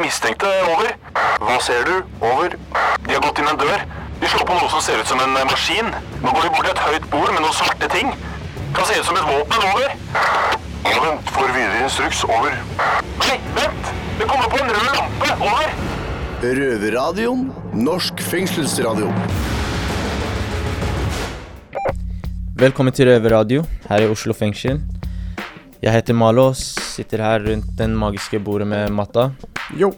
de mistenkte. Over. Hva ser du? Over. De har gått inn en dør. De slår på noe som ser ut som en eh, maskin. Nå går de bort til et høyt bord med noen svarte ting. Kan se ut som et våpen. Over. Ja, vent. Får videre instruks. Over. Nei, vent! Det kommer på en rød lampe. Over. Røverradioen. Norsk fengselsradio. Velkommen til Røverradio her i Oslo fengsel. Jeg heter Malo og sitter her rundt den magiske bordet med Matta Jo.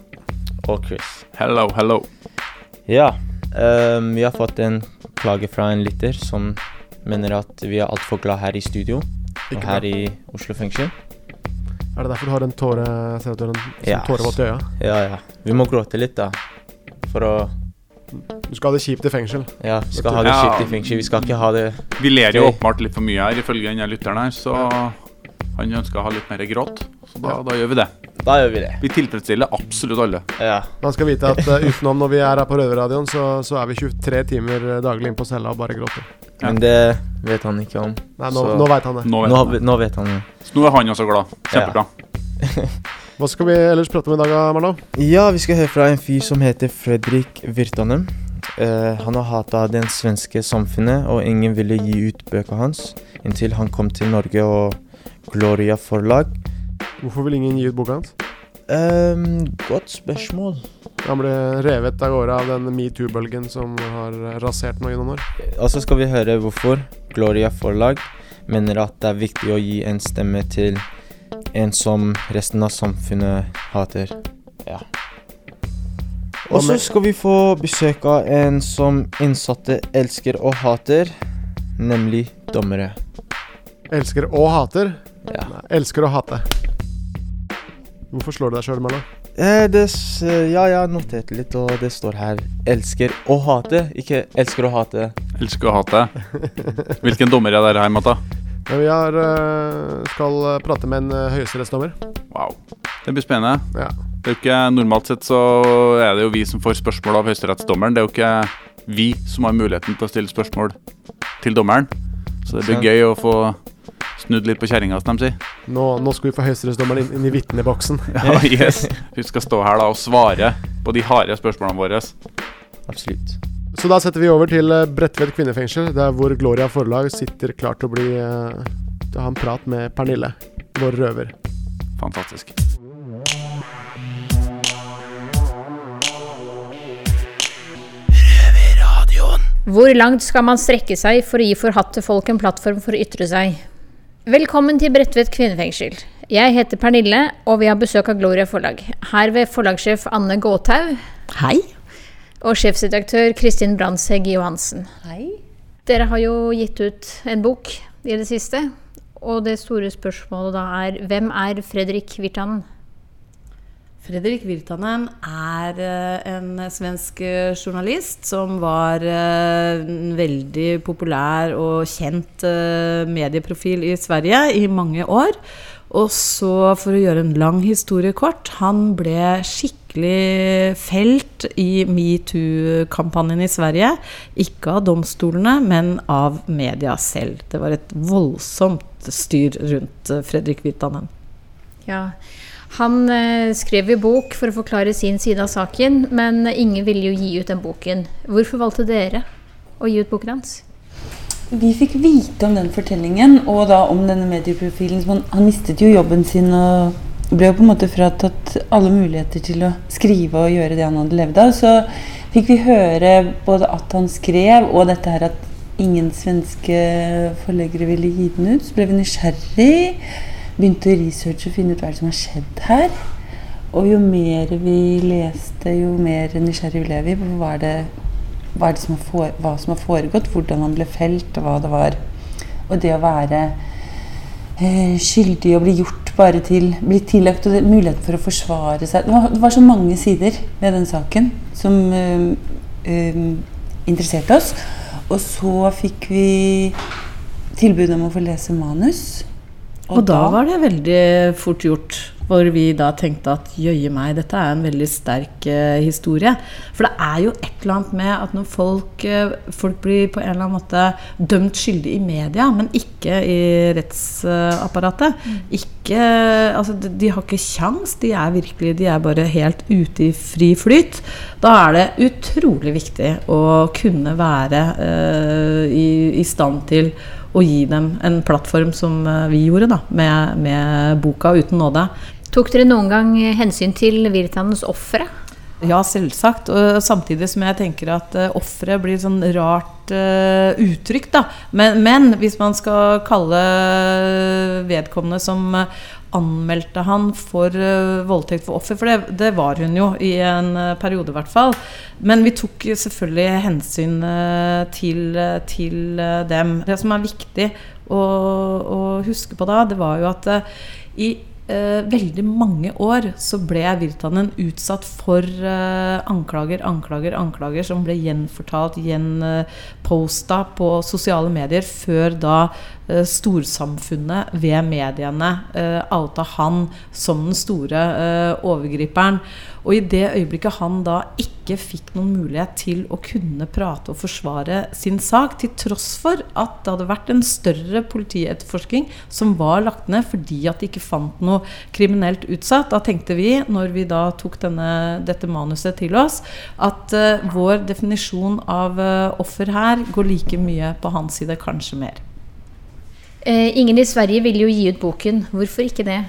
og Chris. Hello, hello. Ja, um, vi har fått en klage fra en lytter som mener at vi er altfor glad her i studio og her bra. i Oslo fengsel. Er det derfor du har en tåre Ser du har en Ja. tårevåt i øya? Ja, ja. Vi må gråte litt, da. For å Du skal ha det kjipt i fengsel. Ja, vi skal ha det kjipt i fengsel. Vi skal ikke ha det Vi ler jo åpenbart litt for mye her, ifølge denne lytteren her, så han ønsker å ha litt mer gråt. Så da, da gjør vi det. Da gjør vi det. Vi tilfredsstiller absolutt alle. Ja. Man skal vite at uh, utenom når vi er her på Røverradioen, så, så er vi 23 timer eh, daglig inne på cella og bare gråter. Men det vet han ikke om. Nei, nå, Så- nå vet han det. Nå vet Nå, han det. nå vet han det. Så nå er han også glad. Kjempebra. Hva skal vi ellers prate om i dag, Marlo? Ja, vi skal høre fra en fyr som heter Fredrik Virtanen. Uh, han har hata det svenske samfunnet, og ingen ville gi ut bøkene hans inntil han kom til Norge og Gloria forlag. Hvorfor vil ingen gi ut boka hans? Um, godt spørsmål. Han ble revet av gårde av den metoo-bølgen som har rasert nå gjennom noen år. Og så skal vi høre hvorfor Gloria forlag mener at det er viktig å gi en stemme til en som resten av samfunnet hater. Ja. Og så skal vi få besøk av en som innsatte elsker og hater, nemlig dommere. Elsker og hater. Ja. Nei, elsker og hate. Hvorfor slår du deg sjøl, Marlo? Eh, det, ja, jeg har notert litt, og det står her 'elsker og hate', ikke 'elsker og hate'. Elsker å hate. Hvilken dommer er dere her, Matta? Vi har, eh, skal eh, prate med en uh, høyesterettsdommer. Wow. Det blir spennende. Ja. Det er jo ikke, Normalt sett så er det jo vi som får spørsmål av høyesterettsdommeren. Det er jo ikke vi som har muligheten til å stille spørsmål til dommeren. Så det blir gøy å få snudd litt på kjerringa, som de sier. Nå, nå skal vi få høyesterettsdommeren inn, inn i vitneboksen. Ja, yes. Hun skal stå her da og svare på de harde spørsmålene våre. Absolutt. Så da setter vi over til eh, Bredtvet kvinnefengsel, der hvor Gloria Forlag sitter klar til å bli eh, til å ha en prat med Pernille, vår røver. Fantastisk. Hvor langt skal man strekke seg for å gi forhatte folk en plattform for å ytre seg? Velkommen til Bredtvet kvinnefengsel. Jeg heter Pernille, og vi har besøk av Gloria forlag. Her ved forlagssjef Anne Gåthaug Hei. og sjefsredaktør Kristin Brandtzæg Johansen. Hei. Dere har jo gitt ut en bok i det siste, og det store spørsmålet da er hvem er Fredrik Virtanen? Fredrik Virtanen er eh, en svensk eh, journalist som var eh, en veldig populær og kjent medieprofil i Sverige i mange år. Og så, for å gjøre en lang historie kort, han ble skikkelig felt i metoo-kampanjen i Sverige. Ikke av domstolene, men av media selv. Det var et voldsomt styr rundt Fredrik Virtanen. Ja, han eh, skrev jo bok for å forklare sin side av saken, men ingen ville jo gi ut den boken. Hvorfor valgte dere å gi ut boken hans? Vi fikk vite om den fortellingen, og da om denne medieprofilen. Han, han mistet jo jobben sin og ble jo på en måte fratatt alle muligheter til å skrive og gjøre det han hadde levd av. Så fikk vi høre både at han skrev, og dette her at ingen svenske forleggere ville gi den ut. Så ble vi nysgjerrig. Begynte å researche og finne ut hva som har skjedd her. Og jo mer vi leste, jo mer nysgjerrig ble vi på hva det hva, det som fore, hva som har foregått, hvordan han ble felt, og hva det var. Og det å være eh, skyldig og bli gjort bare til Bli tillagt og det, muligheten for å forsvare seg. Det var, det var så mange sider ved den saken som eh, eh, interesserte oss. Og så fikk vi tilbud om å få lese manus. Og da var det veldig fort gjort. Hvor vi da tenkte at jøye meg, dette er en veldig sterk uh, historie. For det er jo et eller annet med at når folk, uh, folk blir på en eller annen måte dømt skyldig i media, men ikke i rettsapparatet mm. ikke, altså, de, de, har ikke kjangs, de er virkelig de er bare helt ute i fri flyt. Da er det utrolig viktig å kunne være uh, i, i stand til å gi dem en plattform som vi gjorde, da, med, med boka 'Uten nåde'. Tok dere noen gang hensyn til Virtanens ofre? Ja, selvsagt. Og samtidig som jeg tenker at uh, offeret blir sånn rart uh, uttrykk, da. Men, men, hvis man skal kalle vedkommende som uh, anmeldte han for uh, voldtekt for offer, for det, det, var hun jo i en uh, periode i hvert fall. Men vi tok selvfølgelig hensyn uh, til, til dem. Det som er viktig å, å, huske på da, det var jo at i veldig mange år så ble Virtanen utsatt for eh, anklager, anklager, anklager som ble gjenfortalt, gjenposta på sosiale medier, før da eh, storsamfunnet ved mediene eh, outa han som den store eh, overgriperen. Og i det øyeblikket han da ikke fikk noen mulighet til å kunne prate og forsvare sin sak, til tross for at det hadde vært en større politietterforsking som var lagt ned fordi at de ikke fant noe kriminelt utsatt, da tenkte vi, når vi da tok denne, dette manuset til oss, at uh, vår definisjon av uh, offer her går like mye på hans side, kanskje mer. Eh, ingen i Sverige ville jo gi ut boken. Hvorfor ikke det?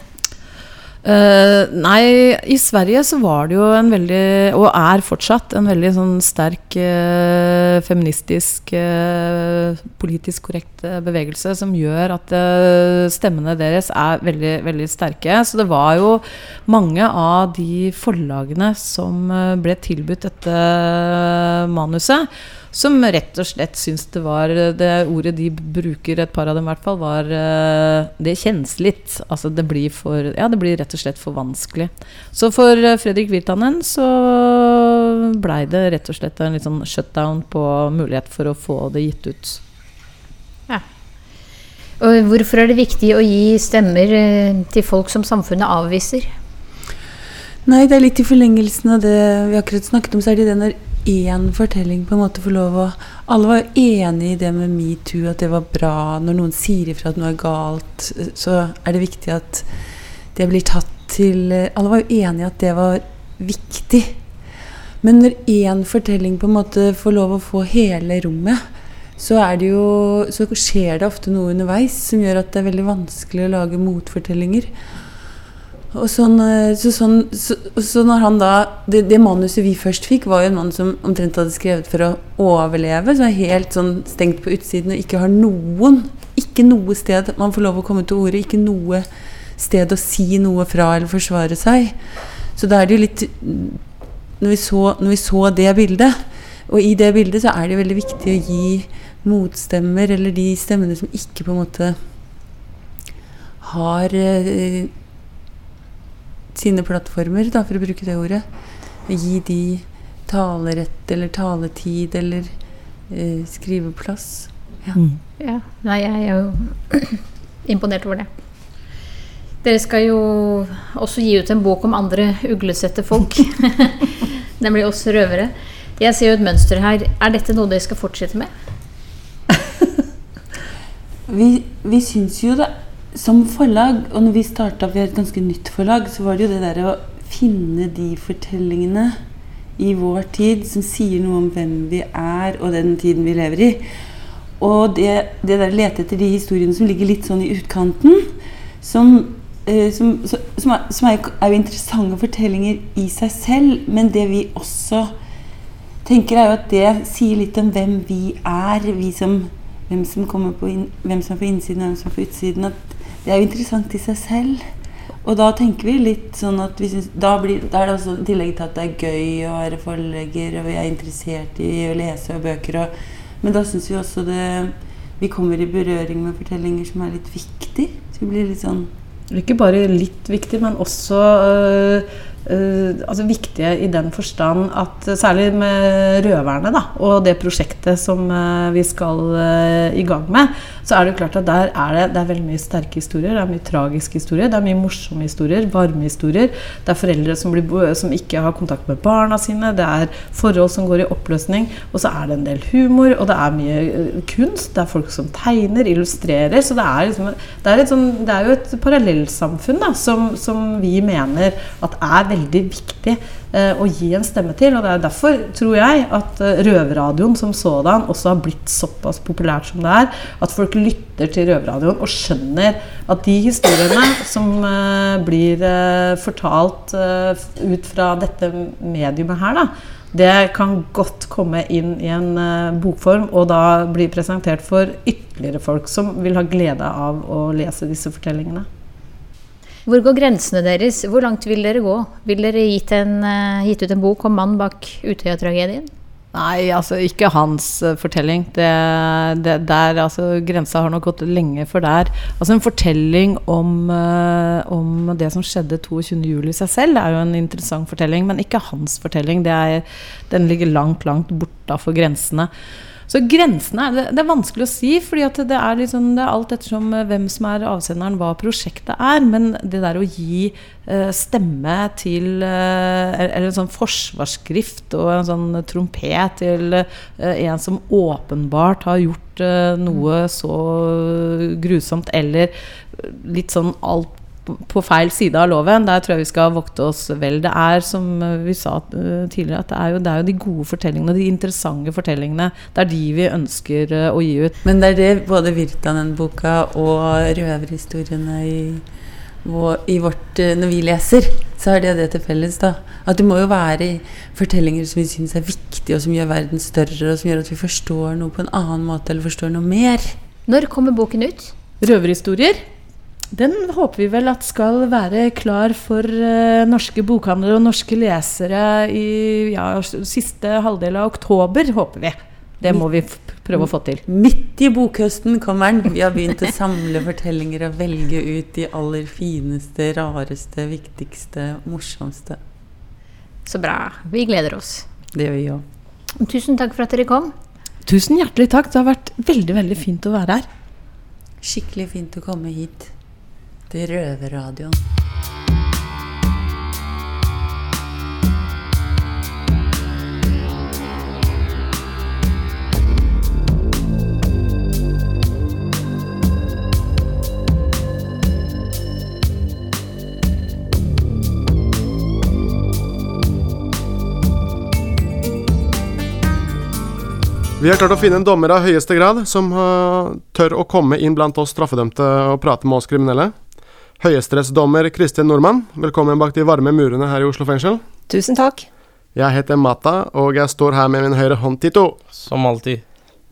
Uh, nei, i Sverige så var det jo en veldig, og er fortsatt, en veldig sånn sterk uh, feministisk, uh, politisk korrekt bevegelse som gjør at stemmene deres er veldig, veldig sterke. Så det var jo mange av de forlagene som ble tilbudt dette manuset som rett og slett syns det var Det ordet de bruker, et par av dem i hvert fall, var eh, Det kjennes litt. Altså det blir for Ja, det blir rett og slett for vanskelig. Så for eh, Fredrik Virtanen så blei det rett og slett en litt sånn shutdown på mulighet for å få det gitt ut. Ja. Og hvorfor er det viktig å gi stemmer eh, til folk som samfunnet avviser? Nei, det er litt i forlengelsen av det vi akkurat snakket om. Så er det det når én fortelling på en måte få lov å Alle var enig i det med metoo, at det var bra. Når noen sier ifra at noe er galt, så er det viktig at det blir tatt til Alle var jo enige at det var viktig. Men når én fortelling på en måte får lov å få hele rommet, så, jo, så skjer det ofte noe underveis som gjør at det er veldig vanskelig å lage motfortellinger. Og sånn, eh, så, sånn, så, så, når han da det, det, manuset vi først fikk, var jo en mann som omtrent hadde skrevet for å overleve. Så er helt sånn stengt på utsiden og ikke har noen Ikke noe sted man får lov å komme til orde. Ikke noe sted å si noe fra eller forsvare seg. Så da er det jo litt når vi, så, når vi så det bildet, og i det bildet så er det veldig viktig å gi motstemmer, eller de stemmene som ikke på en måte har eh, sine plattformer, da, for å bruke det ordet. Gi de talerett eller taletid eller eh, skriveplass. Ja. Mm. ja. Nei, jeg er jo imponert over det. Dere skal jo også gi ut en bok om andre uglesette folk. Nemlig oss røvere. Jeg ser jo et mønster her. Er dette noe dere skal fortsette med? vi, vi syns jo det som forlag, og når vi starta, vi er et ganske nytt forlag, så var det jo det der å finne de fortellingene i vår tid som sier noe om hvem vi er, og den tiden vi lever i. Og det, det der lete etter de historiene som ligger litt sånn i utkanten, som, eh, som, som, er, som er, er, jo interessante fortellinger i seg selv, men det vi også tenker, er jo at det sier litt om hvem vi er, vi som hvem som, inn, hvem som er på innsiden og hvem som er på utsiden. At det er jo interessant i seg selv. Og da tenker vi litt sånn at synes, da, blir, da, er det også i tillegg til at det er gøy å være forlegger, og vi er interessert i å lese bøker, og, men da syns vi også det Vi kommer i berøring med fortellinger som er litt viktig. Så vi blir litt sånn Ikke bare litt viktig, men også øh, Uh, altså viktige i den forstand at særlig med 'Røverne' da, og det prosjektet som uh, vi skal uh, i gang med, så er det jo klart at der er det, det er veldig mye sterke historier. Det er mye tragiske historier, det er mye morsomme historier, varme historier. Det er foreldre som, blir, som ikke har kontakt med barna sine. Det er forhold som går i oppløsning. Og så er det en del humor, og det er mye eh, kunst. Det er folk som tegner, illustrerer. Så det er, liksom, det er, sånn, det er jo et parallellsamfunn da, som, som vi mener at er veldig viktig å gi en stemme til. Og det er derfor, tror jeg, at eh, røverradioen som sådan også har blitt såpass populært som det er. At folk lytter til røverradioen og skjønner at de historiene som eh, blir eh, fortalt eh, ut fra dette mediumet her, da, det kan godt komme inn i en eh, bokform og da bli presentert for ytterligere folk som vil ha glede av å lese disse fortellingene. Hvor går grensene deres? Hvor langt vil dere gå? Vil dere gitt, en, eh, gitt ut en bok om mannen bak Utøya-tragedien? Nei, altså ikke hans eh, fortelling. Det, det, der, altså, grensa har nok gått lenge for der. Altså En fortelling om, eh, om det som skjedde 22.07. i seg selv, er jo en interessant fortelling, men ikke hans fortelling. Er, den ligger langt, langt bortafor grensene. Så grensene det, det er vanskelig å si, fordi det er, liksom, det er alt ettersom eh, hvem som er avsenderen, hva prosjektet er. Men det der å gi eh, stemme til eh, Eller en sånn forsvarsskrift og en sånn trompet til eh, en som åpenbart har gjort eh, noe så grusomt, eller litt sånn alt på feil side av loven. Der tror jeg vi skal vokte oss vel. Det er som vi sa eh, tidligere, at det er jo, det er jo de gode fortellingene, de interessante fortellingene. Det er de vi ønsker eh, å gi ut. Men det er det både Virtanen-boka og røverhistoriene i, i vårt eh, Når vi leser, så har det det til felles, da. At det må jo være fortellinger som vi syns er viktige, og som gjør verden større, og som gjør at vi forstår noe på en annen måte, eller forstår noe mer. Når kommer boken ut? Røverhistorier. Den håper vi vel at skal være klar for uh, norske bokhandlere og norske lesere i ja, siste halvdel av oktober, håper vi. Det må vi prøve å få til. Midt i bokhøsten kommer den. Vi har begynt å samle fortellinger og velge ut de aller fineste, rareste, viktigste, morsomste. Så bra. Vi gleder oss. Det gjør vi òg. Tusen takk for at dere kom. Tusen hjertelig takk. Det har vært veldig, veldig fint å være her. Skikkelig fint å komme hit. Røverradioen. Vi har klart å finne en dommer av høyeste grad som uh, tør å komme inn blant oss straffedømte og prate med oss kriminelle. Høyesterettsdommer Kristin Nordmann, velkommen bak de varme murene her i Oslo fengsel. Tusen takk. Jeg heter Mata, og jeg står her med min høyre hånd, Tito. Som alltid.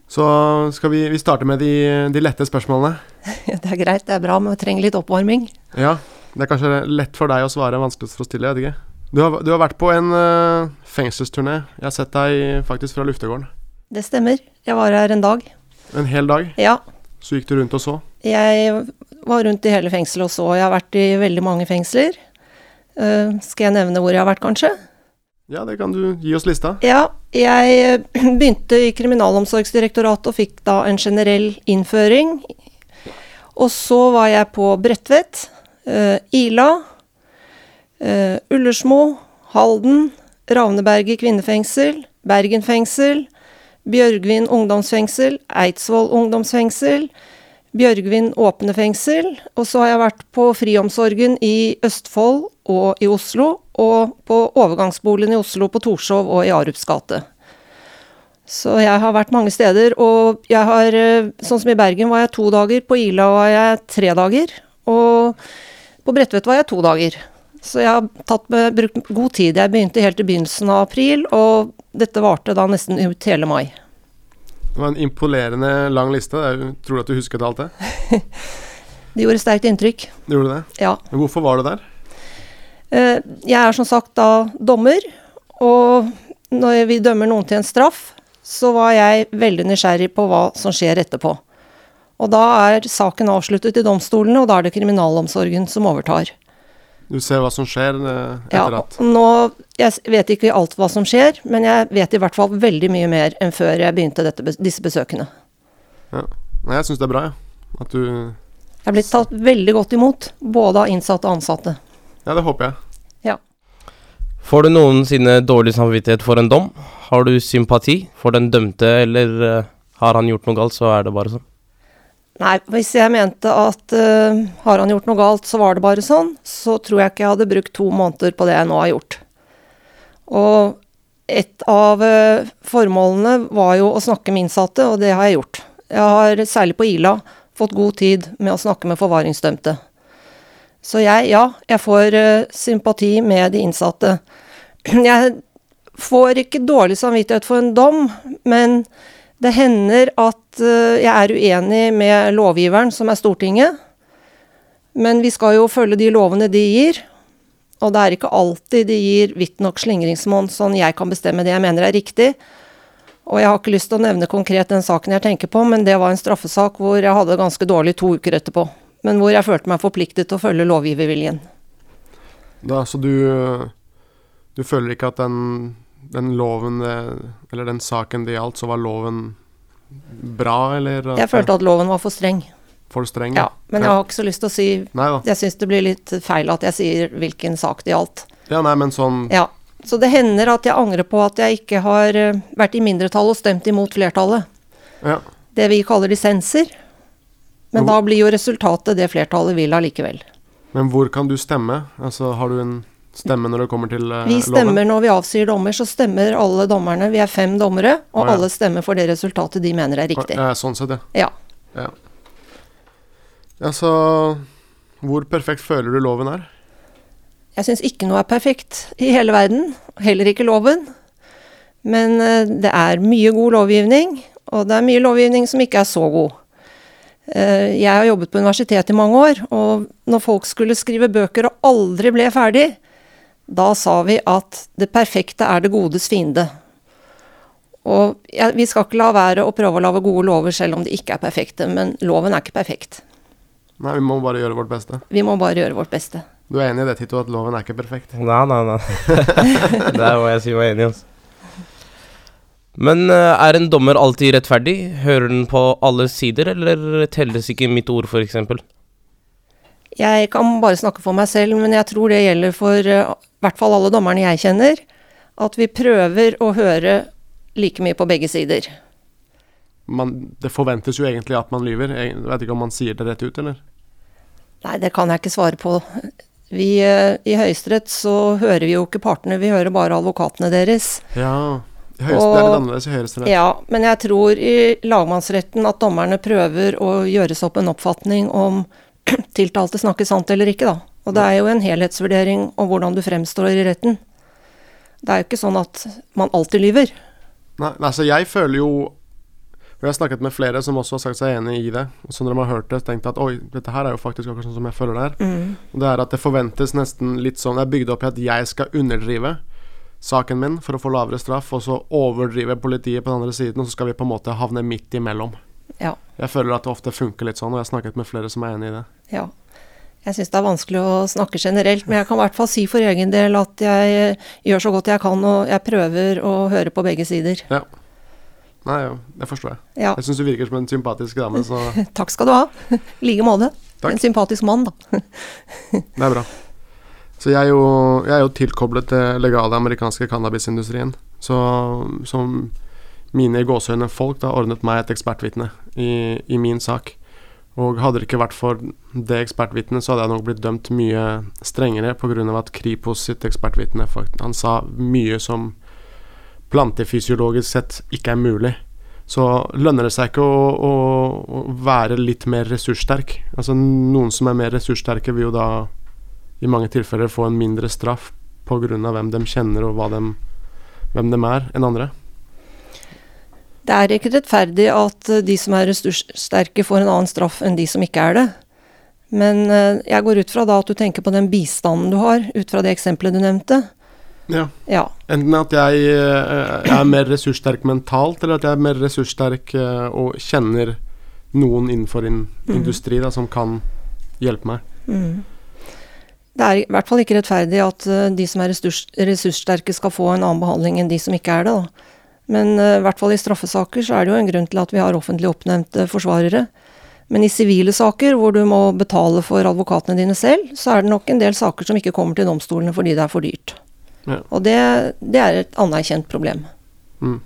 Så skal vi, vi starte med de, de lette spørsmålene. Det er greit, det er bra, men vi trenger litt oppvarming. Ja, det er kanskje lett for deg å svare, vanskelig for oss stille, jeg vet ikke. Du har, du har vært på en uh, fengselsturné. Jeg har sett deg faktisk fra luftegården. Det stemmer. Jeg var her en dag. En hel dag. Ja. Så gikk du rundt og så. Jeg var rundt i hele fengselet og så. Jeg har vært i veldig mange fengsler. Uh, skal jeg nevne hvor jeg har vært, kanskje? Ja, det kan du gi oss lista. Ja, jeg begynte i Kriminalomsorgsdirektoratet og fikk da en generell innføring. Og så var jeg på Bredtvet, uh, Ila, uh, Ullersmo, Halden, Ravneberget kvinnefengsel, Bergen fengsel, Bjørgvin ungdomsfengsel, Eidsvoll ungdomsfengsel, Bjørgvin åpne fengsel. Og så har jeg vært på friomsorgen i Østfold og i Oslo, og på overgangsboligen i Oslo på Torshov og i Arups gate. Så jeg har vært mange steder, og jeg har Sånn som i Bergen var jeg to dager, på Ila var jeg tre dager, og på Bredtvet var jeg to dager. Så jeg har tatt med, brukt god tid. Jeg begynte helt i begynnelsen av april, og dette varte da nesten ut hele mai. Det var en imponerende lang liste. Tror at du husket alt det? Det gjorde sterkt inntrykk. Det gjorde det? Ja. Men hvorfor var du der? Eh, Jeg er som sagt da dommer, og når vi dømmer noen til en straff, så var jeg veldig nysgjerrig på hva som skjer etterpå. Og da er saken avsluttet i domstolene, og da er det kriminalomsorgen som overtar. Du ser hva som skjer eh, Ja, etter at nå, jeg vet ikke alt hva som skjer, men jeg vet i hvert fall veldig mye mer enn før jeg begynte dette, disse besøkene. ja. Jeg syns det er bra, jeg. At du Jeg er blitt tatt veldig godt imot, både av innsatte og ansatte. Ja, det håper jeg. Får du noensinne dårlig samvittighet for en dom? Har du sympati for den dømte, eller eh, har han gjort noe galt, så er det bare sånn? Nei, hvis jeg mente at uh, har han gjort noe galt, så var det bare sånn, så tror jeg ikke jeg hadde brukt to måneder på det jeg nå har gjort. Og et av uh, formålene var jo å snakke med innsatte, og det har jeg gjort. Jeg har, særlig på Ila, fått god tid med å snakke med forvaringsdømte. Så jeg, ja, jeg får uh, sympati med de innsatte. Jeg får ikke dårlig samvittighet for en dom, men det hender at eh, jeg er uenig med lovgiveren, som er Stortinget. Men vi skal jo følge de lovene de gir. Og det er ikke alltid de gir vidt nok slingringsmonn sånn jeg kan bestemme det jeg mener er riktig. Og jeg har ikke lyst til å nevne konkret den saken jeg tenker på, men det var en straffesak hvor jeg hadde det ganske dårlig to uker etterpå. Men hvor jeg følte meg forpliktet til å følge lovgiverviljen. Da, så du Du føler ikke at den, den loven eh, Eller den saken det gjaldt, så var loven bra, eller? Jeg følte at loven var for streng. For streng? Ja, men jeg har ikke så lyst til å si Nei. Jeg syns det blir litt feil at jeg sier hvilken sak det gjaldt. Ja, nei, men sånn Ja. Så det hender at jeg angrer på at jeg ikke har eh, vært i mindretall og stemt imot flertallet. Ja. Det vi kaller dissenser. Men Jo. da blir jo resultatet det flertallet vil allikevel. Men hvor kan du stemme? Altså, har du en stemme når det kommer til loven? Vi loven? stemmer når vi avsier dommer, så stemmer alle dommerne. Vi er fem dommere, og ah, ja. alle stemmer for det resultatet de mener er riktig. Ja, sånn sett, ja. Ja. ja. Ja, så Hvor perfekt føler du loven er? Jeg syns ikke noe er perfekt i hele verden, heller ikke loven. Men eh, det er mye god lovgivning, og det er mye lovgivning som ikke er så god. Eh, jeg har jobbet på universitetet i mange år, og når folk skulle skrive bøker og aldri ble ferdig, da sa vi at det perfekte er det godes fiende. Og ja, vi skal ikke la være å prøve å lage gode lover selv om de ikke er perfekte, men loven er ikke perfekt. Nei, vi må bare gjøre vårt beste. Vi må bare gjøre vårt beste. Du er enig i det, Tito, at loven er ikke perfekt? Nei, nei, nei. det er hva jeg sier meg enig, altså. Men eh, er en dommer alltid rettferdig? Hører den på alle sider, eller telles ikke mitt ord, f.eks.? Jeg kan bare snakke for meg selv, men jeg tror det gjelder for eh, i hvert fall alle dommerne jeg kjenner, at vi prøver å høre like mye på begge sider. Man, det forventes jo egentlig at man lyver. Jeg vet ikke om man sier det rett ut, eller? Nei, det kan jeg ikke svare på. Vi, eh, I Høyesterett så hører vi jo ikke partene, vi hører bare advokatene deres. Ja. I høyeste, det er Og- annerledes i Høyesterett. Ja, men jeg tror i lagmannsretten at dommerne prøver å gjøre seg opp en oppfatning om tiltalte snakker sant eller ikke, da. Og det er jo en helhetsvurdering om hvordan du fremstår i retten. Det er jo ikke sånn at man alltid lyver. Nei, altså jeg føler jo Og jeg har snakket med flere som også har sagt seg enig i det. Og så når de har hørt det, tenkt at oi, dette her er jo faktisk akkurat sånn som jeg føler det er. Mm. Det er at det forventes nesten litt sånn Det er bygd opp i at jeg skal underdrive saken min for å få lavere straff, og så overdrive politiet på den andre siden, og så skal vi på en måte havne midt imellom. Ja. Jeg føler at det ofte funker litt sånn, og jeg har snakket med flere som er enig i det. Ja. Jeg syns det er vanskelig å snakke generelt, men jeg kan i hvert fall si for egen del at jeg eh, gjør så godt jeg kan, og jeg prøver å høre på begge sider. Ja. Nei, ja, det forstår jeg. Ja. Jeg syns du virker som en sympatisk dame, så Takk skal du ha. I like måte. En sympatisk mann, da. det er bra. Så jeg er jo, jeg er jo tilkoblet til legale amerikanske cannabisindustrien. Så som mine i gåseøyne folk da ordnet meg et ekspertvitne i, i min sak. Og hadde det ikke vært for det ekspertvitnet, så hadde jeg nok blitt dømt mye strengere pga. at Kripos sitt ekspertvitne Han sa mye som plantefysiologisk sett ikke er mulig. Så lønner det seg ikke å, å, å være litt mer ressurssterk. Altså Noen som er mer ressurssterke, vil jo da i mange tilfeller få en mindre straff pga. hvem de kjenner og dem- hvem de er, enn andre. Det er ikke rettferdig at eh, de som er ressurssterke, får en annen straff enn de som ikke er det. Men eh, jeg går ut fra da at du tenker på den bistanden du har, ut fra det eksempelet du nevnte. Ja. Ja. Enten at jeg, eh, jeg er mer ressurssterk mentalt, eller at jeg er mer ressurssterk og kjenner noen innenfor en Mhm. industri da, som kan hjelpe meg. Mm. Det er i hvert fall ikke rettferdig at de som er ressurssterke skal få en annen behandling enn de som ikke er det. Da. Men eh, i hvert fall i straffesaker så er det jo en grunn til at vi har offentlig oppnevnte forsvarere. Men i sivile saker, hvor du må betale for advokatene dine selv, så er det nok en del saker som ikke kommer til domstolene fordi det er for dyrt. Ja. Og det, det er et anerkjent problem. Mm.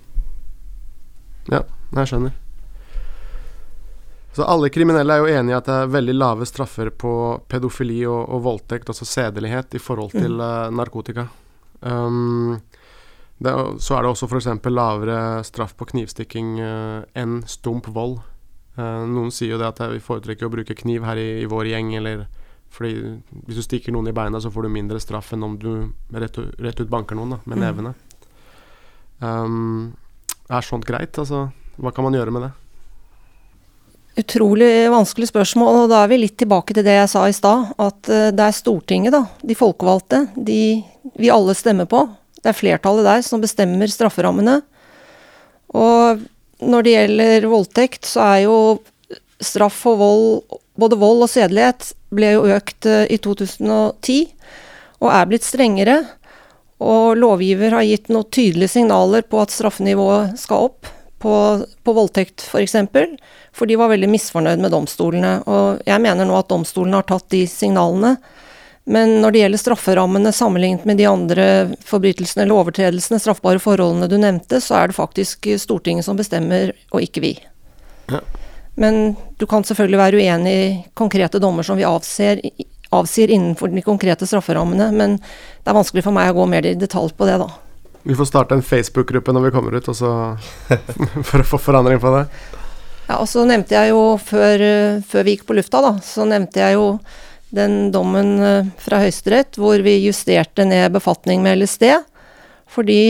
Ja, jeg skjønner. Så alle kriminelle er jo enige i at det er veldig lave straffer på pedofili og, og voldtekt, altså sedelighet, i forhold til mm. narkotika. Um, det, så er det også f.eks. lavere straff på knivstikking eh, enn stump vold. Eh, noen sier jo det at eh, vi foretrekker å bruke kniv her i, i vår gjeng, eller fordi hvis du stikker noen i beina, så får du mindre straff enn om du rett, rett ut banker noen da, med Mm. nevene. Um, er sånt greit? Altså, hva kan man gjøre med det? Utrolig vanskelig spørsmål, og da er vi litt tilbake til det jeg sa i stad. At eh, det er Stortinget, da, de folkevalgte, de vi alle stemmer på. Det er flertallet der som bestemmer strafferammene. Og når det gjelder voldtekt, så er jo straff for vold, både vold og sedelighet, ble jo økt eh, i 2010, og er blitt strengere. Og lovgiver har gitt noen tydelige signaler på at straffenivået skal opp på, på voldtekt f.eks. For, eksempel, for de var veldig misfornøyd med domstolene. Og jeg mener nå at domstolene har tatt de signalene. Men når det gjelder strafferammene sammenlignet med de andre forbrytelsene eller overtredelsene, straffbare forholdene du nevnte, så er det faktisk Stortinget som bestemmer, og ikke vi. Ja. Men du kan selvfølgelig være uenig i konkrete dommer som vi avser, avsier innenfor de konkrete strafferammene, men det er vanskelig for meg å gå mer i detalj på det, da. Vi får starte en Facebook-gruppe når vi kommer ut, for å få forandring på det. Ja, og så nevnte jeg jo før, før vi gikk på lufta, da, så nevnte jeg jo den dommen eh, fra Høyesterett hvor vi justerte ned befatning med LSD. Fordi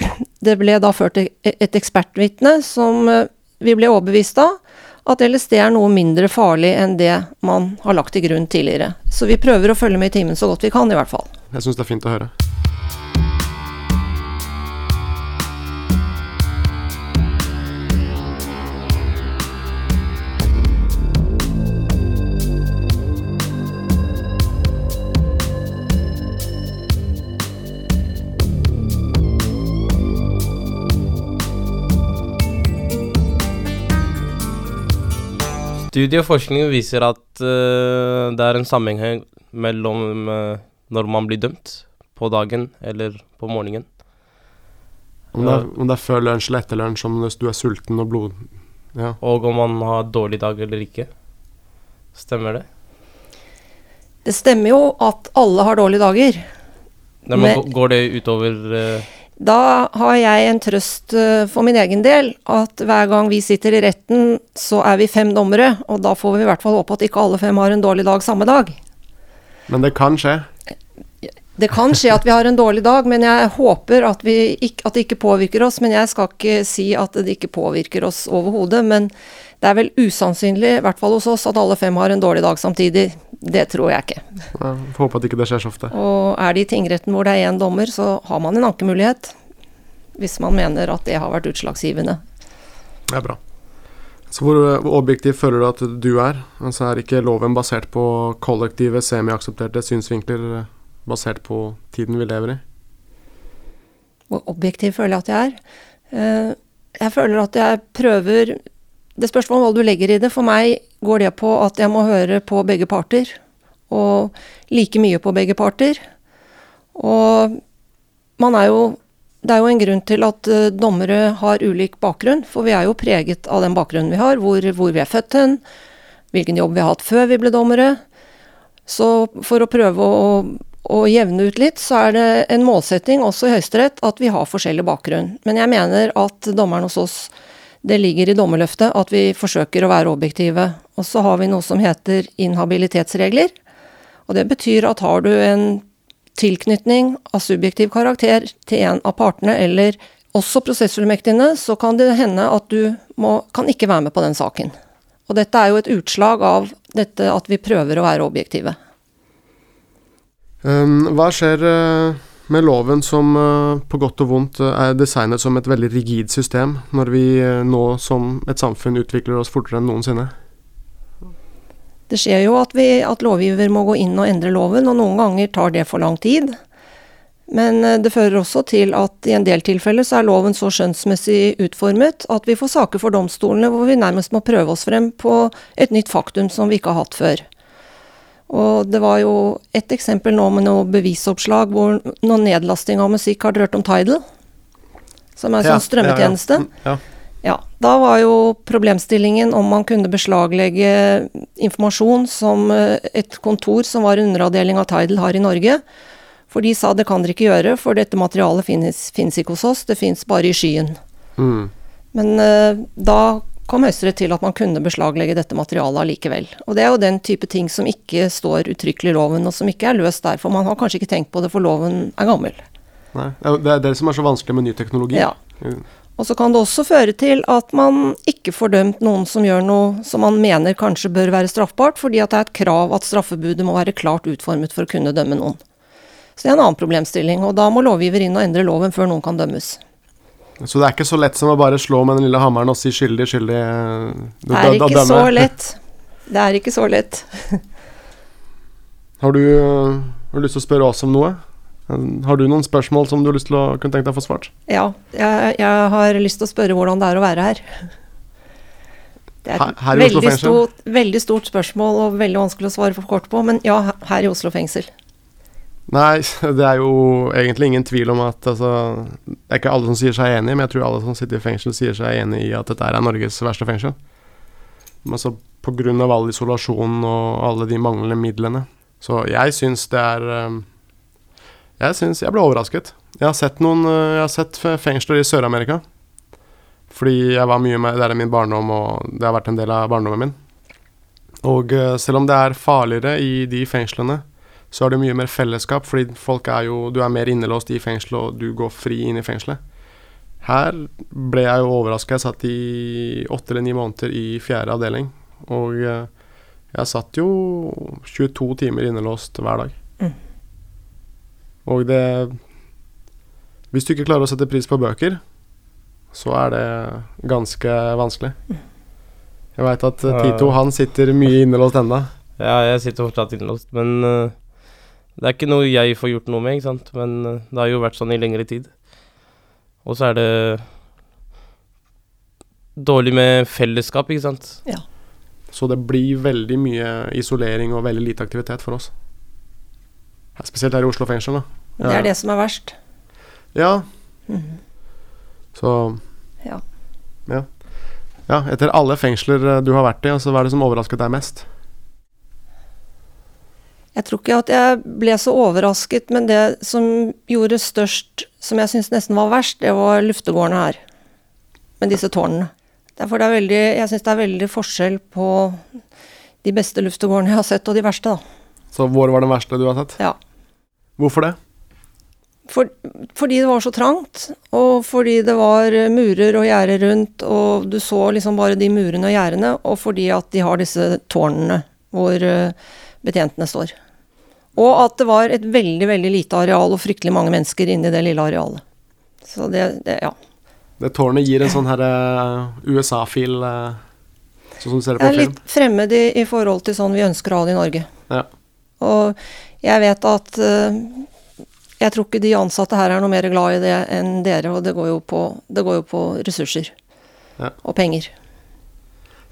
det ble da ført e- et ekspertvitne som eh, vi ble overbevist av at LSD er noe mindre farlig enn det man har lagt til grunn tidligere. Så vi prøver å følge med i timen så godt vi kan, i hvert fall. Jeg syns det er fint å høre. Studie og forskning viser at uh, det er en sammenheng mellom uh, når man blir dømt på dagen eller på morgenen. Om det, er, om det er før lunsj eller etter lunsj, om du er sulten og blod... Ja. Og om man har dårlig dag eller ikke. Stemmer det? Det stemmer jo at alle har dårlige dager. Nei, men Men- Går det utover eh, Da har jeg en trøst eh, for min egen del, at hver gang vi sitter i retten, så er vi fem dommere, og da får vi i hvert fall håpe at ikke alle fem har en dårlig dag samme dag. Men det kan skje. Det kan skje at vi har en dårlig dag, men jeg håper at, vi ikke, at det ikke påvirker oss. Men jeg skal ikke si at det ikke påvirker oss overhodet. Men det er vel usannsynlig, i hvert fall hos oss, at alle fem har en dårlig dag samtidig. Det tror jeg ikke. Ja, Får håpe at ikke det skjer så ofte. Og er det i tingretten hvor det er én dommer, så har man en ankemulighet. Hvis man mener at det har vært utslagsgivende. Det er bra. Så hvor, hvor objektiv føler du at du er? Altså Er ikke loven basert på kollektive, semiaksepterte synsvinkler eh, basert på tiden vi lever i? Hvor objektiv føler jeg at jeg er. Eh, Jeg føler at jeg prøver Det spørs hva du legger i det. For meg går det på at jeg må høre på begge parter. Og like mye på begge parter. Og man er jo Det er jo en grunn til at eh, dommere har ulik bakgrunn, for vi er jo preget av den bakgrunnen vi har, hvor, hvor vi er født hen, hvilken jobb vi har hatt før vi ble dommere. Så for å prøve å, å jevne ut litt, så er det en målsetting også i Høyesterett at vi har forskjellig bakgrunn. Men jeg mener at dommeren hos oss, det ligger i dommerløftet at vi forsøker å være objektive. Og så har vi noe som heter inhabilitetsregler. Og det betyr at har du en tilknytning av subjektiv karakter til en av partene, eller også prosessfullmektigene, så kan det hende at du må, kan ikke være med på den saken. Og dette er jo et utslag av dette at vi prøver å være objektive. Um, hva skjer eh, med loven som eh, på godt og vondt eh, er designet som et veldig rigid system, når vi eh, nå som et samfunn utvikler oss fortere enn noensinne? Det skjer jo at, vi, at lovgiver må gå inn og endre loven, og noen ganger tar det for lang tid. Men det fører også til at i en del tilfeller så er loven så skjønnsmessig utformet at vi får saker for domstolene hvor vi nærmest må prøve oss frem på et nytt faktum som vi ikke har hatt før. Og det var jo et eksempel nå med noe bevisoppslag hvor noe nedlasting av musikk har dere hørt om Tidal? Som er en Ja, sånn strømmetjeneste. Ja, ja. Mm, Ja, da var jo problemstillingen om man kunne beslaglegge informasjon som eh, et kontor som var underavdeling av Tidal har i Norge. For de sa det kan dere ikke gjøre, for dette materialet finnes, finnes ikke hos oss, det finnes bare i skyen. Mm. Men uh, da kom Høyesterett til at man kunne beslaglegge dette materialet allikevel. Og det er jo den type ting som ikke står uttrykkelig i loven, og som ikke er løst der. For man har kanskje ikke tenkt på det, for loven er gammel. Nei, det er det som er så vanskelig med ny teknologi. Ja. Og så kan det også føre til at man ikke får dømt noen som gjør noe som man mener kanskje bør være straffbart, fordi at det er et krav at straffebudet må være klart utformet for å kunne dømme noen. Så det er en annen problemstilling, og da må lovgiver inn og endre loven før noen kan dømmes. Så det er ikke så lett som å bare slå med den lille hammeren og si skyldig, skyldig Det er ikke så lett. Det er ikke så lett. Har du, har du lyst til å spørre oss om noe? Har du noen spørsmål som du har lyst til å kunne tenke deg å få svart? Ja, jeg, jeg har lyst til å spørre hvordan det er å være her. Det er et veldig, stort, veldig stort spørsmål og veldig vanskelig å svare for kort på, men ja, her i Oslo fengsel. Nei, det er jo egentlig ingen tvil om at altså, Det er ikke alle som sier seg enig, men jeg tror alle som sitter i fengsel, sier seg enig i at dette er Norges verste fengsel. Men så av all isolasjonen og alle de manglende midlene. Så jeg syns det er eh, Jeg syns Jeg ble overrasket. Jeg har sett noen eh, Jeg har sett fengsler i Sør-Amerika. Fordi jeg var mye med Der er min barndom, og det har vært en del av barndommen min. Og eh, selv om det er farligere i de fengslene, så er det mye mer fellesskap, fordi folk er jo Du er mer innelåst i fengselet, og du går fri inn i fengselet. Her ble jeg jo overraska. Jeg satt i åtte eller ni måneder i fjerde avdeling, og eh, jeg satt jo 22 timer innelåst hver dag. Mm. Og det Hvis du ikke klarer å sette pris på bøker, så er det ganske vanskelig. Jeg veit at Tito han sitter mye innelåst ennå. Ja, jeg sitter fortsatt innelåst, men eh, det er ikke noe jeg får gjort noe med, ikke sant. Men eh, det har jo vært sånn i lengre tid. Og så er det dårlig med fellesskap, ikke sant. Så det blir veldig mye isolering og veldig lite aktivitet for oss. Spesielt her i Oslo fengsel, da. Det er det som er verst. Ja, Mhm. så Ja. Ja. ja. Etter alle fengsler eh, du har vært i, altså, hva er det som overrasket deg mest? Jeg tror ikke at jeg ble så overrasket, men det som gjorde størst, som jeg syns nesten var verst, det var luftegårdene her. Med disse tårnene. Derfor det er veldig, jeg syns det er veldig forskjell på de beste luftegårdene jeg har sett, og de verste, da. Så hvor var den verste du har sett? Ja. Hvorfor det? For, fordi det var så trangt, og fordi det var murer og gjerder rundt, og du så liksom bare de murene og gjerdene, og fordi at de har disse tårnene hvor eh, betjentene står. Og at det var et veldig, veldig lite areal og fryktelig mange mennesker inni det lille arealet. Så det, det ja. Det tårnet gir en sånn her eh, USA-fil, eh, sånn som du ser det på Det på er litt fremmed i, i forhold til sånn vi ønsker å ha det i Norge. Ja. Og jeg vet at eh, jeg tror ikke de ansatte her er noe mer glad i det enn dere, og det går jo på, det går jo på ressurser Ja. og penger.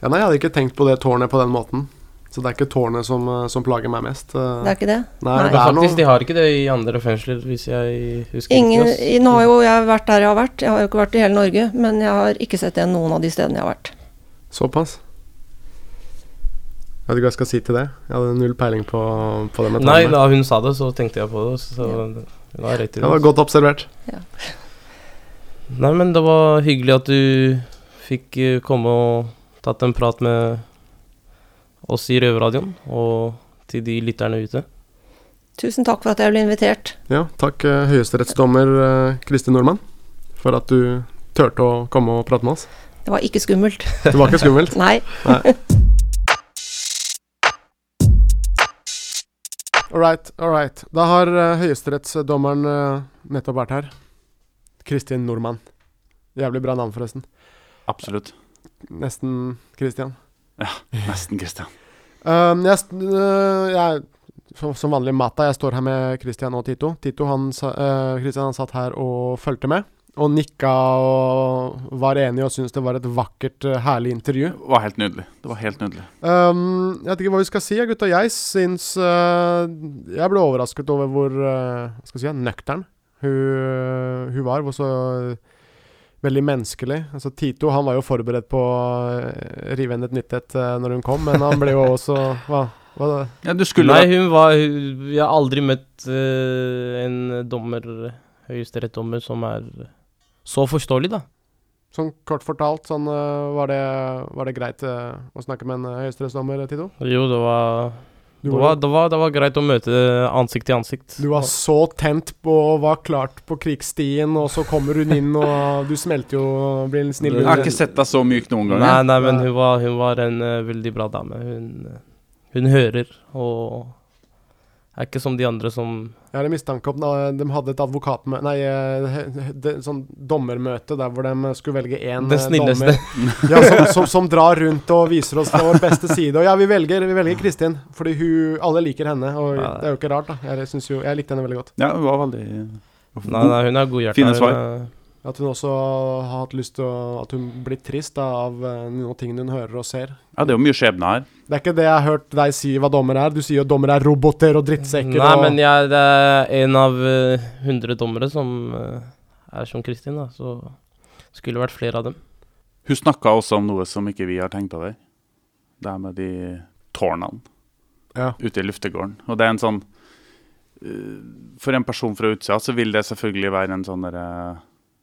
Ja, nei, jeg hadde ikke tenkt på det tårnet på den måten. Så det er ikke tårnet som, eh, som plager meg mest. eh. Det er ikke det? Nei, Nei. det er Faktisk, de har ikke det i andre fengsler, hvis jeg husker Ingen, riktig. nå har jo jeg vært der jeg har vært, jeg har jo ikke vært i hele Norge, men jeg har ikke sett det noen av de stedene jeg har vært. Såpass. Jeg vet ikke hva jeg skal si til det. Jeg hadde null peiling på, på det med Nei, da hun sa det, så tenkte jeg på det. Så ja. det var rett i Det var godt observert. Nei, men det var hyggelig at du fikk eh, komme og tatt en prat med oss i Røverradioen, og til de lytterne ute. Tusen takk for at jeg ble invitert. Ja, takk eh, høyesterettsdommer eh, Kristin Nordmann for at du turte å komme og prate med oss. Det var ikke skummelt. Det var ikke skummelt? Nei. Nei. All right, all right. Da har uh, høyesterettsdommeren eh, nettopp vært her. Kristin Nordmann. Jævlig bra navn, forresten. Absolutt. Nesten Christian. Ja, nesten Christian. Um, jeg, øh, jeg som, vanlig Mata. Jeg står her med Christian og Tito. Tito han, eh, Christian han satt her og fulgte med. Og nikka og var enig og syntes det var et vakkert, eh, herlig intervju. Det var helt nydelig. Det var helt nydelig. Um, jeg vet ikke hva vi skal si, gutta. Jeg syns uh, Jeg ble overrasket over hvor uh, skal si, nøktern hun, hun var. Hvor så veldig menneskelig. Altså Tito han var jo forberedt på å eh, rive henne et nytt et eh, når hun kom, men han ble jo også Hva? hva det? Ja, du skulle Nei, hun var Vi Jeg har aldri møtt uh, en dommer, høyesterettsdommer, som er så forståelig, da. Sånn kort fortalt, sånn, var, det, var det greit uh, å snakke med en uh, høyesterettsdommer, Tito? Jo, det var det var- det, var, det var greit å møte ansikt til ansikt. Du var så tent på og var klart på krigsstien, og så kommer hun inn, og du smelter jo og blir snill Jeg har ikke sett deg så myk noen gang. Nei, nei, men hun var, hun var en uh, veldig bra dame. Hun, eh, hun hører og er ikke som de andre som Jeg har en mistanke om at de hadde et advokatmøte Nei, et sånt sånn dommermøte der hvor de skulle velge én dommer. snilleste. Ja, som, som, som drar rundt og viser oss fra vår beste side. Og ja, vi velger, vi velger Kristin, fordi hun Alle liker henne, og Ja. det er jo ikke rart, da. Jeg, jo, jeg likte henne veldig godt. Ja, hun var veldig Nei, nei, hun er godhjerta. Fine svar. At hun også har hatt lyst til å At hun blir trist da, av eh, noen ting hun hører og ser. Ja, det er jo mye skjebne her. Det er ikke det jeg har hørt deg si hva dommer er. Du sier jo dommer er roboter og drittsekker Nei, og men jeg, det er en av eh, hundre dommere som eh, er som Kristin, da. Så skulle vært flere av dem. Hun snakka også om noe som ikke vi har tenkt over. Det er med de tårnene Ja. ute i luftegården. Og det er en sånn eh, For en person fra utsida så vil det selvfølgelig være en sånn derre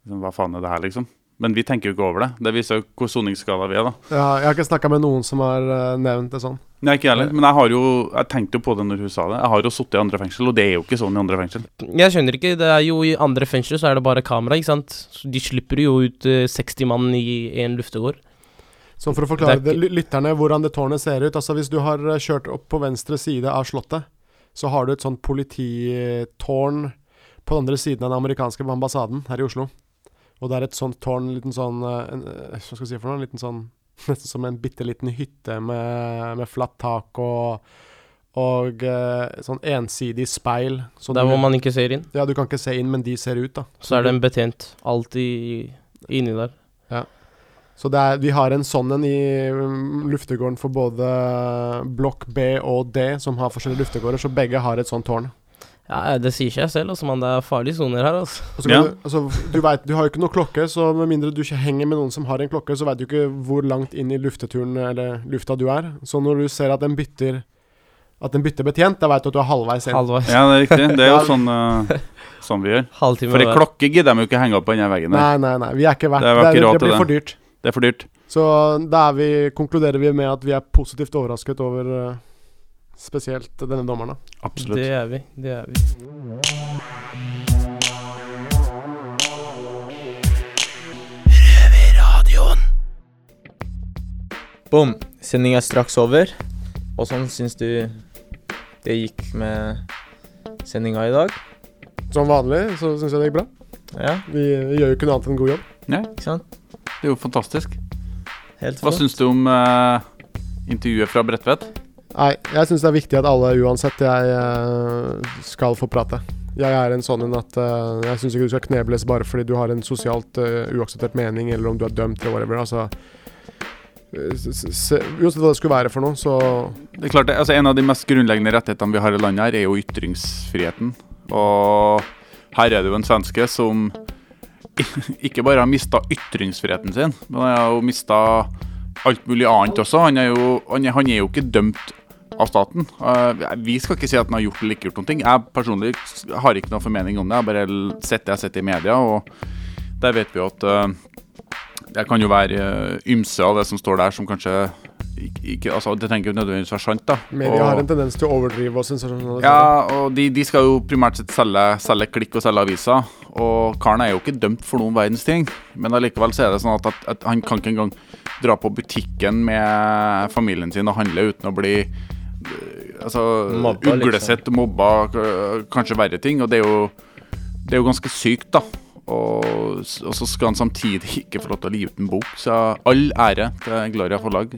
liksom, Hva faen er det her, liksom? Men vi tenker jo ikke over det. Det viser jo hvor soningsskala vi er, da. ja, Jeg har ikke snakka med noen som har eh, nevnt det sånn. Nei, ikke heller. Men jeg har jo Jeg tenkte jo på det når hun sa det. Jeg har jo sittet i andre fengsel, og det er jo ikke sånn i andre fengsel. Jeg skjønner ikke. Det er jo I andre fengsel så er det bare kamera, ikke sant. Så de slipper jo ut eh, 60 mann i en luftegård. Så for å forklare Det er lytterne hvordan det tårnet ser ut Altså Hvis du har eh, kjørt opp på venstre side av slottet, så har du et sånt polititårn på den andre siden av den amerikanske ambassaden her i Oslo. Og det er et sånt tårn, en liten sånn eh, en, eh, Hva skal jeg si for noe? En liten sånn Nesten som en bitte liten hytte med, med flatt tak og og eh, sånn ensidig speil. Så Der hvor man ikke ser inn. Ja, du kan ikke se inn, men de ser ut, da. Så er det en betjent alltid inni der. Ja. Så det er, vi har en sånn en i um, luftegården for både blokk B og D, som har forskjellige luftegårder, så begge har et sånt tårn. Ja, Det sier seg selv, altså, men det er farlige soner her. altså. altså, ja. du, altså, du, vet, du har jo ikke noe klokke, så med mindre du ikke henger med noen som har en klokke, så vet du ikke hvor langt inn i lufteturen eller lufta du er. Så når du ser at den bytter At den bytter betjent, da vet du at du er halvveis inn. Halvveis. Ja, det er riktig. Det er jo sånn, uh, sånn vi gjør. Halvtime For ei klokke gidder de jo ikke henge opp på den veggen der. Nei, nei, nei. Vi er ikke verdt Det Er, Det, er, det blir det. for dyrt. Det er for dyrt. Så da er vi, konkluderer vi med at vi er positivt overrasket over eh, spesielt denne dommeren. da. Absolutt. Det er vi. Det er vi. Boom. Sendinga er straks over. Åssen syns du det gikk med sendinga i dag? Som vanlig så syns jeg det gikk bra. Ja, Vi, vi gjør jo ikke noe annet enn god jobb. Ja, ikke sant? det er jo fantastisk. Helt Hva syns du om uh, intervjuet fra Bredtvet? Nei, jeg syns det er viktig at alle uansett jeg eh, skal få prate. Jeg er en sånn en at uh, jeg syns ikke du skal knebles bare fordi du har en sosialt uh, uakseptert mening, eller om du er dømt eller whatever. Altså Uansett hva det skulle være for noe, så Det er klart, altså En av de mest grunnleggende rettighetene vi har i landet, her er jo ytringsfriheten. Og her er det jo en svenske som ikke bare har mista ytringsfriheten sin, men han har jo mista alt mulig annet også. Han er jo, han er, han er jo ikke dømt av staten. Eh, vi skal ikke si at den har gjort eller ikke gjort noen ting. Jeg personlig har ikke noe formening om det. Jeg har bare sett det jeg har sett i media, og der vet vi jo at eh, det kan jo være eh, ymse av det som står der, som kanskje ikke, altså, Det trenger ikke nødvendigvis være sant. da media har en tendens til å overdrive og ja, og de, de skal jo primært sett selge, selge klikk og selge aviser. Og karen er jo ikke dømt for noen verdens ting. Men allikevel så er det sånn at, at, at han kan ikke engang dra på butikken med familien sin og handle uten å bli Altså Mobba, liksom. uglesett, mobba, kanskje verre ting. Og det er jo, det er jo ganske sykt, da. Og, og så skal han samtidig ikke få lov til å gi ut en bok. Så all ære til Gloria forlag.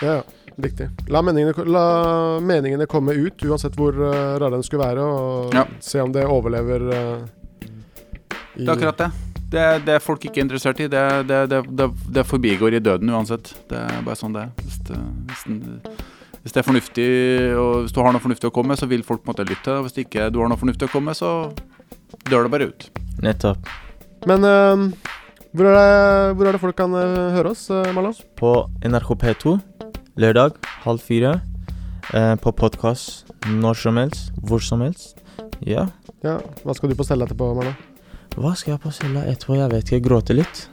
Ja, ja. Riktig. La meningene, la meningene komme ut, uansett hvor uh, rare den skulle være, og Ja. se om det overlever uh, i Det er akkurat det. Det, det er folk ikke interessert i. Det, det, det, det, det forbigår i døden uansett. Det er bare sånn det er. Hvis det, hvis, den, hvis det er fornuftig, og hvis du har noe fornuftig å komme med, så vil folk på en måte lytte. Og hvis ikke du har noe fornuftig å komme med, så dør det bare ut. Nettopp. Men uh, hvor, er det, hvor er det folk kan uh, høre oss, uh, Marlon? På NRK P2 lørdag halv fire. Eh, på podkast når som helst, hvor som helst. Ja. Ja, Hva skal du på stelle etterpå, Marlon? Hva skal jeg på cella etterpå? Jeg vet ikke. Gråte litt?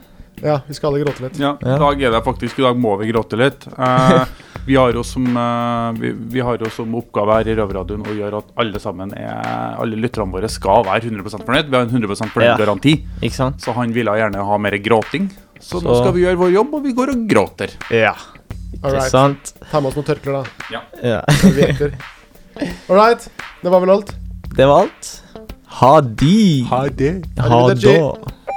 Ja, vi skal alle gråte litt. Ja, Ja. I dag er det faktisk I dag må vi gråte litt. Eh, vi, har jo som, eh, vi, vi har jo som oppgave her i Røverradioen å gjøre at alle sammen er Alle lytterne våre skal være 100% fornøyd. Vi har en 100 fornøyd Ja. Så han ville gjerne ha mer gråting. Så, nå skal vi gjøre vår jobb, og vi går og gråter. Ja. Ikke right. sant? Ta med oss noen tørklær, da. Ja. Ja. All right. Det var vel alt? Det var alt. Ha de. Ha det. Ha ha da.